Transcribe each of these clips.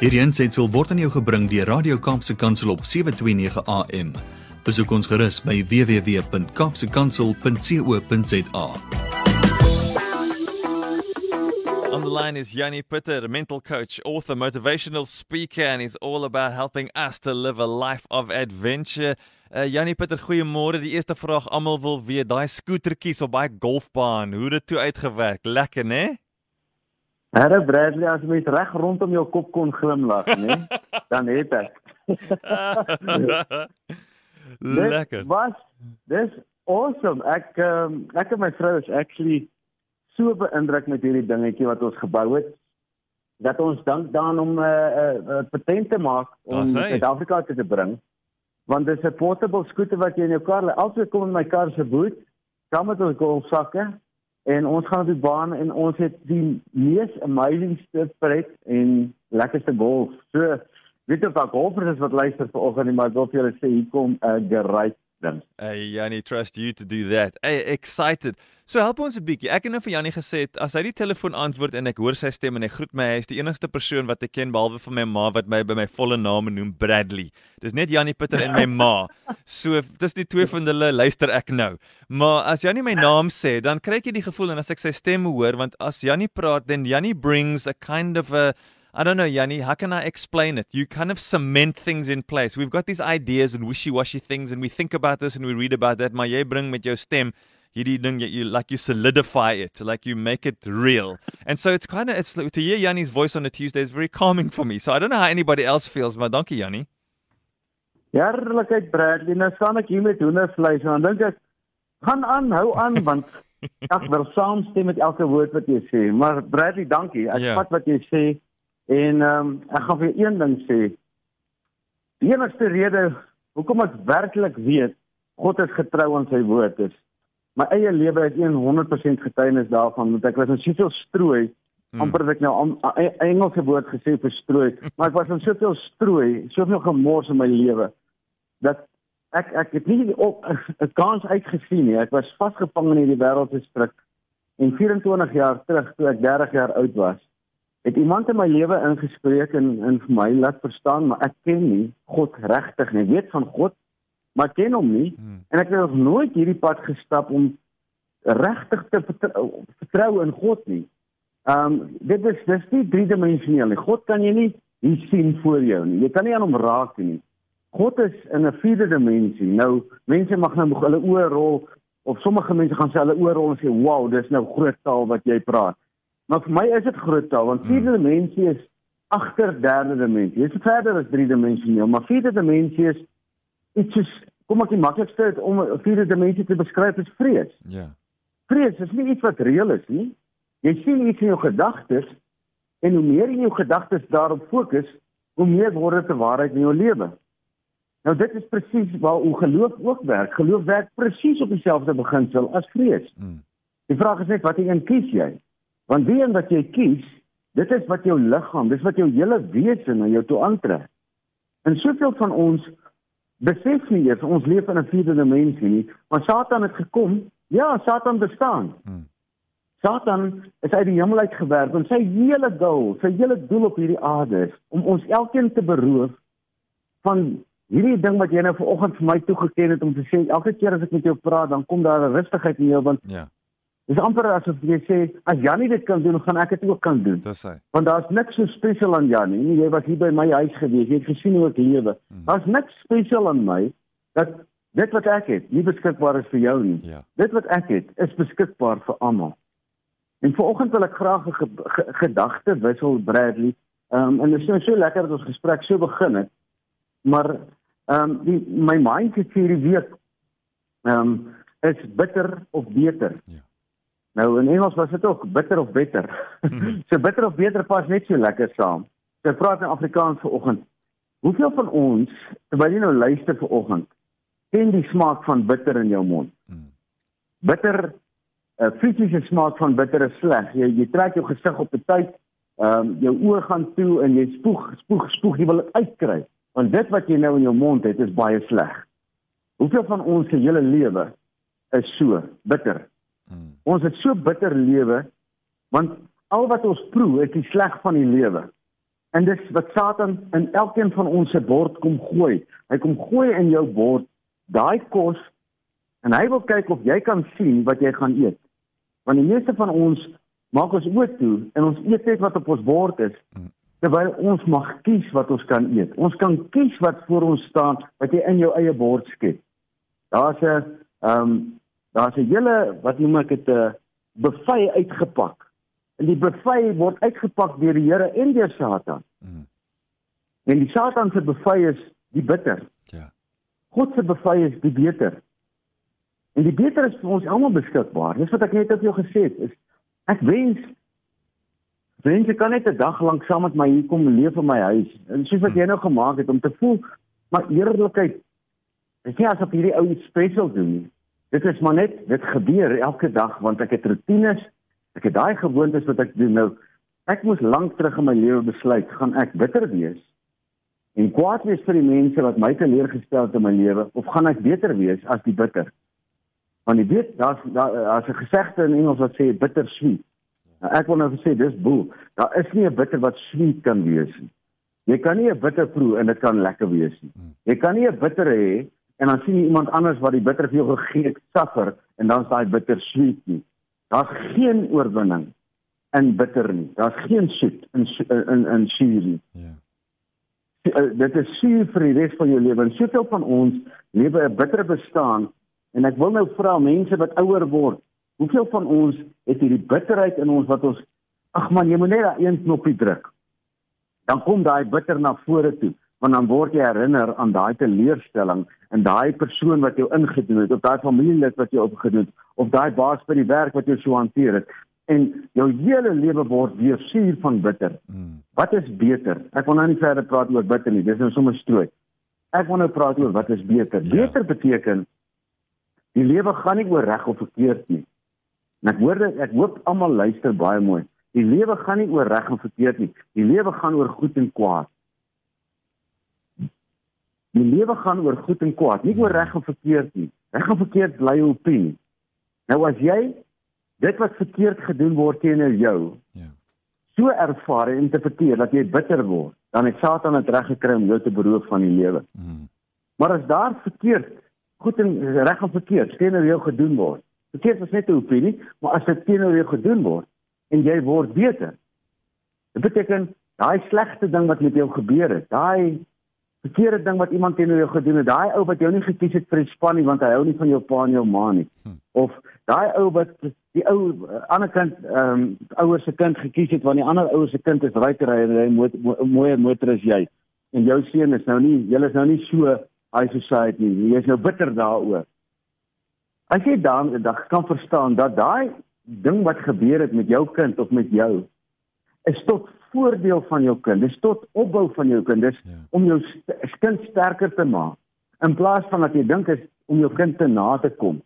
Hierdie aanseit word aan jou gebring deur Radio Kaapse Kansel op 7:29 AM. Besoek ons gerus by www.kapsekansel.co.za. On the line is Yanni Pitter, mental coach, author, motivational speaker, and he's all about helping us to live a life of adventure. Uh, Yanni Pitter, goeiemôre. Die eerste vraag almal wil weet, daai skootertjies op daai golfbaan, hoe het dit toe uitgewerk? Lekker, né? Herre Bradley, as jy reg rondom jou kop kon glimlag, né? dan het ek. Lekker. Was dis awesome. Ek um, ek en my vrou is actually so beïndruk met hierdie dingetjie wat ons gebou het dat ons dank daan om 'n uh, uh, uh, patent te maak om Suid-Afrika te, te bring. Want dit is 'n portable scooter wat jy in jou kar lê. Altyd kom in my kar se boot, saam met ons golfsakke en ons gaan op die baan en ons het die mees amazing pret en lekkerste golf. So weet of daar golfers is wat luister vanoggend, maar ek wil vir julle sê hier kom 'n uh, gereed ding. Hey Jannie, trust you to do that. Hey, excited. So help ons 'n bietjie. Ek het nou vir Jannie gesê as hy die telefoon antwoord en ek hoor sy stem en hy groet my, hy is die enigste persoon wat ek ken behalwe van my ma wat my by my volle naam noem Bradley. Dis net Jannie Pitter en my ma. So dis die twee van hulle luister ek nou. Maar as Jannie my naam sê, dan kry ek die gevoel en as ek sy stem hoor want as Jannie praat, then Jannie brings a kind of a I don't know, Yanni, how can I explain it? You kind of cement things in place. We've got these ideas and wishy-washy things and we think about this and we read about that. Maar jy bring met jou stem hierdie ding you like you solidify it, like you make it real. And so it's kind of it's to hear Yanni's voice on a Tuesday is very calming for me. So I don't know how anybody else feels, maar dankie Yanni. Heerlikheid Bradley, nou staan ek hier met hoendervleis en dan dink ek gaan aan, hou aan want ek wil saamstem met elke woord wat jy sê. Maar Bradley, dankie. Ek yeah. Vat wat jy sê. En ehm um, ek gaan vir een ding sê. Die enigste rede hoekom ek werklik weet God is getrou aan sy woord is my eie lewe het 100% getuienis daarvan want ek was in soveel strooi hmm. amper ek nou e, Engelse woord gesê vir strooi maar ek was in soveel strooi soveel gemors in my lewe dat ek ek het nie op 'n kans uitgesien nie ek was vasgevang in hierdie wêreldse stryk en 24 jaar terug toe ek 30 jaar oud was het iemand in my lewe ingespreek en en vir my laat verstaan maar ek ken nie God regtig nie. Ek weet van God, maar ken hom nie hmm. en ek het nog nooit hierdie pad gestap om regtig te vertrou, vertrou in God nie. Ehm um, dit is dis nie driedimensioneel nie. God kan jy nie hier sien voor jou nie. Jy kan nie aan hom raak nie. God is in 'n vierde dimensie. Nou mense mag nou hulle oë rol of sommige mense gaan sê hulle oë rol en sê wow, dis nou groot taal wat jy praat. Maar vir my is dit groot taal want vierde hmm. dimensie is agter derde dimensie. Dit is verder as drie dimensioneel, maar vierde dimensie is iets soos kom ek die maklikste om vierde dimensie te beskryf is vrees. Ja. Vrees is nie iets wat reëel is nie. Jy sien iets in jou gedagtes en hoe meer jy jou gedagtes daarop fokus, hoe meer word dit 'n waarheid in jou lewe. Nou dit is presies waar hoe geloof ook werk. Geloof werk presies op dieselfde beginsel as vrees. Hmm. Die vraag is net wat jy kies jy? Want wie en wat jy kies, dit is wat jou liggaam, dis wat jou hele wese na jou toe aantrek. En soveel van ons besef nie eers ons leef in 'n vierde dimensie nie, maar Satan het gekom. Ja, Satan bestaan. Hmm. Satan is uit die hemel uit gewerp en sy hele doel, sy hele doel op hierdie aarde is om ons elkeen te beroof van hierdie ding wat jy nou vanoggend vir my toegeken het om te sê elke keer as ek met jou praat, dan kom daar 'n rustigheid in jou want ja. Dis amper asof jy sê as Jannie dit kan doen, gaan ek dit ook kan doen. Dis hy. Want daar's niks so spesiaal aan Jannie nie. Jy was hier by my huis gewees. Jy het gesien hoe ek lewe. Hmm. Daar's niks spesiaal aan my dat dit wat ek het nie beskikbaar is vir jou nie. Ja. Dit wat ek het is beskikbaar vir almal. En vanoggend wil ek graag 'n ge ge gedagte wissel Bradley. Ehm um, en dit is so, so lekker dat ons gesprek so begin het. Maar ehm um, my mindset hierdie week ehm um, is bitter of beter. Ja. Nou in Engels was dit ook bitter of beter. Mhm. so bitter of beter pas net so lekker saam. So praat in Afrikaans vanoggend. Hoeveel van ons terwyl jy nou luister vanoggend, ken die smaak van bitter in jou mond? Mhm. Bitter 'n uh, eh, fisiese smaak van bitter is sleg. Jy jy trek jou gesig op 'n tyd, ehm um, jou oë gaan toe en jy spoeg, spoeg, spoeg, jy wil dit uitkry. Want dit wat jy nou in jou mond het is baie sleg. Hoeveel van ons se hele lewe is so bitter? Hmm. Ons het so bitter lewe want al wat ons proe is die sleg van die lewe. En dis wat Satan in elkeen van ons se bord kom gooi. Hy kom gooi in jou bord daai kos en hy wil kyk of jy kan sien wat jy gaan eet. Want die meeste van ons maak ons oë toe en ons eet net wat op ons bord is. Terwyl ons mag kies wat ons kan eet. Ons kan kies wat voor ons staan wat jy in jou eie bord skep. Daar's 'n ehm um, daar's 'n hele wat noem ek dit 'n buffet uitgepak En die buffet word uitgepak deur die Here en deur Satan. Mm. En die Satan se buffet is die bitter. Ja. God se buffet is die beter. En die beter is vir ons almal beskikbaar. Dis wat ek net op jou gesê het is ek wens wens ek kan net 'n dag lank saam met my hier kom leef in my huis. En soos wat jy nou gemaak het om te voel maar eerlikheid is nie asof hierdie ou iets spesiaal doen nie. Dit is maar net dit gebeur elke dag want ek het rotines Ek het daai gewoontes wat ek doen nou. Ek moes lank terug in my lewe besluit, gaan ek bitter wees en kwaad wees vir die mense wat my teleurgestel het in my lewe of gaan ek beter wees as die bitter? Want jy weet, daar's daar's 'n gesegde in Engels wat sê bitter sweet. Nou ek wil nou sê dis boel. Daar is nie 'n bitter wat sweet kan wees nie. Jy kan nie 'n bitter proe en dit kan lekker wees nie. Jy kan nie 'n bitter hê en dan sien jy iemand anders wat die bitter vir jou gegee het, suffer en dan is daai bitter sweet nie. Daar's geen oorwinning in bitter nie. Daar's geen soet in in in suur nie. Ja. Eh, dit is suur vir die res van jou lewe. En soveel van ons lewe 'n bitter bestaan en ek wil nou vra mense wat ouer word, hoeveel van ons het hierdie bitterheid in ons wat ons ag man, jy moet net daai een knoppie druk. Dan kom daai bitter na vore toe want dan word jy herinner aan daai teleurstelling en daai persoon wat jou ingedoen het of daai familielid wat jou opgedoen het of daai baas by die werk wat jou so hanteer het en jou hele lewe word weer suur van bitter. Hmm. Wat is beter? Ek wil nou nie verder praat oor bitter nie. Dis nou sommer strooi. Ek wil nou praat oor wat is beter. Ja. Beter beteken die lewe gaan nie oor reg of verkeerd nie. En ek hoor dit, ek hoop almal luister baie mooi. Die lewe gaan nie oor reg en verkeerd nie. Die lewe gaan oor goed en kwaad. Die lewe gaan oor goed en kwaad, nie oor reg en verkeerd nie. Reg en verkeerd bly 'n opinie. Nou as jy dit wat verkeerd gedoen word teenoor jou, ja. So ervaar en interpreteer dat jy bitter word, dan het Satan dit reg gekry om jou te beroof van die lewe. Mm. Maar as daar verkeerd, goed en reg en verkeerd teenoor jou gedoen word, verkeerd is net 'n opinie, maar as dit teenoor jou gedoen word en jy word beter, dit beteken daai slegte ding wat met jou gebeur het, daai verkeerde ding wat iemand teenoor jou gedoen het, daai ou wat jou nie gekies het vir die span nie want hy hou nie van jou pa en jou ma nie. Hm. Of daai ou wat die ou uh, ander kind ehm um, ouers se kind gekies het want die ander ouers se kind is ryker en hy moet mooier motor as jy. En jou seun is nou nie, jy is nou nie so high society nie. Jy is nou bitter daaroor. As jy dan 'n dag kan verstaan dat daai ding wat gebeur het met jou kind of met jou is tot voordeel van jou kind. Dis tot opbou van jou kind. Dis ja. om jou st kind sterker te maak. In plaas van dat jy dink is om jou kind te na te kom.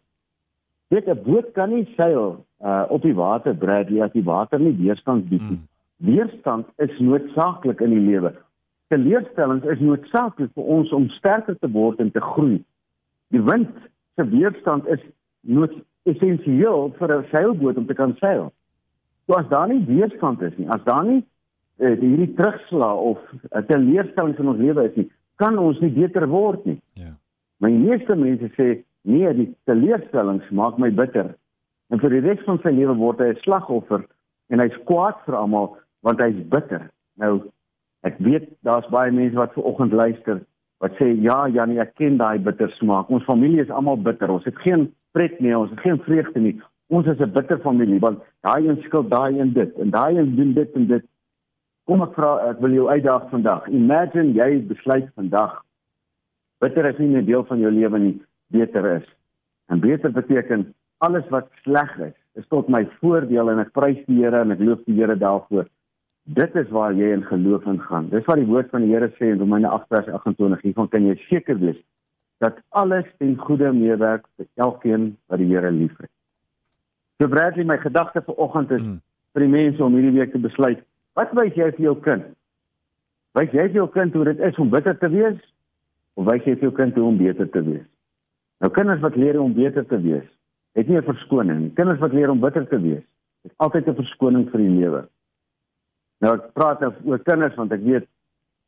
Dit 'n boot kan nie seil uh op die water breed as die water nie weerstand bied nie. Hmm. Weerstand is noodsaaklik in die lewe. Teleurstellings is noodsaaklik vir ons om sterker te word en te groei. Die wind se weerstand is nood essensieel vir 'n seilboot om te kan seil. So as daar nie weerstand is nie, as daar nie uh, hierdie terugslag of uh, teleurstellings in ons lewe is nie, kan ons nie beter word nie. Ja. My meeste mense sê nee, die teleurstellings maak my bitter. En vir die res van sy lewe word hy 'n slagoffer en hy's kwaad vir almal want hy's bitter. Nou ek weet daar's baie mense wat ver oggend luister wat sê ja, Janie, ek ken daai bitter smaak. Ons familie is almal bitter. Ons het geen pret nie, ons het geen vreugde nie. Ons is 'n bitter familie want daai een skuld daai een dit en daai een doen dit en dit. Kom ek vra ek wil jou uitdaag vandag. Imagine jy besluit vandag bitter is nie 'n deel van jou lewe nie, beter is. En beter beteken alles wat sleg is, is tot my voordeel en ek prys die Here en ek loof die Here daarvoor. Dit is waar jy in geloof ingaan. Dis wat die woord van die Here sê in Romeine 8:28. Hiervan kan jy seker wees dat alles ten goeie meewerk vir elkeen wat die Here liefhet. So Bradley, my gedagte vir oggend is mm. vir die mense om hierdie week te besluit Wat wys jy vir jou kind? Wys jy vir jou kind hoe dit is om bitter te wees of wys jy vir jou kind hoe om beter te wees? Nou kinders wat leer om beter te wees, het nie 'n verskoning. Kinders wat leer om bitter te wees, het altyd 'n verskoning vir die lewe. Nou ek praat nou oor kinders want ek weet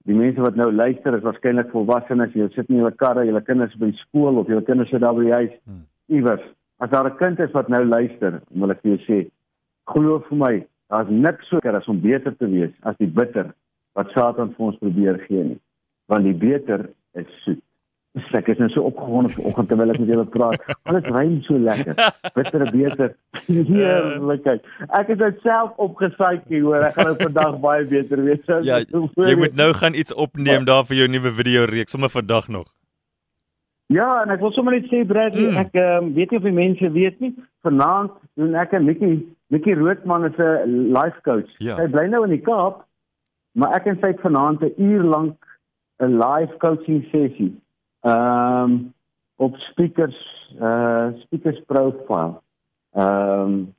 die mense wat nou luister is waarskynlik volwassenes. Jy sit in julle karre, julle kinders by skool of julle kinders sit daar by die huis hmm. iewers. As daar 'n kind is wat nou luister, wil ek vir jou sê, glo vir my, daar's niks soker as om beter te wees as die bitter wat Satan vir ons probeer gee nie. Want die beter is soet. Ek is nou so opgewonde vanoggend terwyl ek met julle praat. Alles rym so lekker. Bitter beter. Heerlikheid. Ek is uit self opgesaai hoor. Ek gaan nou vandag baie beter wees. Ja, jy moet nou gaan iets opneem daar vir jou nuwe video reeks sommer vandag nog. Ja, en ek wil sommer net sê Bradley, mm. ek um, weet nie of die mense weet nie. Vanaand doen ek en Nikki, Nikki Roodman is 'n life coach. Ja. Sy bly nou in die Kaap, maar ek en sy het vanaand 'n uur lank 'n live coaching sessie ehm um, op speakers uh speakers profile. Ehm um,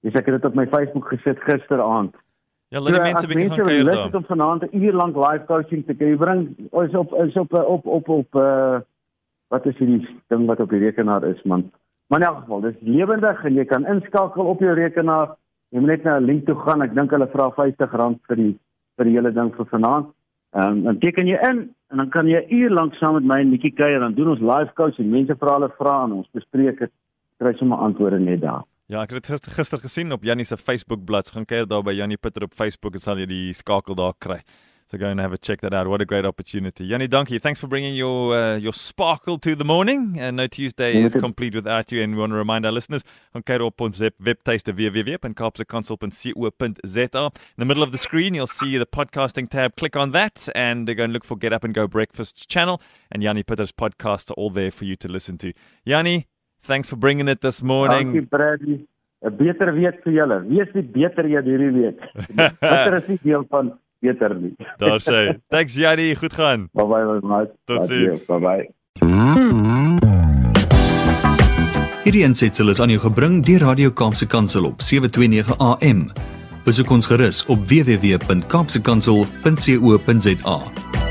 dis ek het dit op my Facebook gesit gisteraand. Ja, laat die so, mense bietjie gaan kyk daar. Het om vanaand 'n uur lank live coaching te kry. Bring ons op is op op op op uh wat is hierdie ding wat op die rekenaar is man. Maar in elk geval, dis lewendig en jy kan inskakel op jou rekenaar. Jy moet net na 'n link toe gaan. Ek dink hulle vra R50 vir die vir die hele ding vir vanaand. Ehm um, dan teken jy in en dan kan jy 'n uur lank saam met my en Nikki kuier dan doen ons live coaching. Mense vra hulle vra aan ons bespreek dit kry sommer antwoorde net daar. Ja, ek het dit gister, gister gesien op Jannie se Facebook bladsy. Gaan kyk daar by Jannie Pitter op Facebook en sal jy die skakel daar kry. So go and have a check that out. What a great opportunity. Yanni Donkey, thanks for bringing your uh, your sparkle to the morning. And no Tuesday is complete without you. And we want to remind our listeners on kairo.zip webtuiste www.kaapsekonsul.co.za. In the middle of the screen, you'll see the podcasting tab. Click on that and go and look for Get Up and Go Breakfast channel. And Yanni Pitter's podcasts are all there for you to listen to. Yanni, thanks for bringing it this morning. Thank you, Bradley. 'n beter week vir julle. Wees nie beter hierdie week. Beter is nie deel van beter nie. Daar sê. Thanks Jari, goed gaan. Bye bye mate. Totsiens. Bye bye. Hierdie aansetsel is aan jou gebring deur Radio Kaapse Kansel op 729 AM. Besoek ons gerus op www.kaapsekansel.co.za.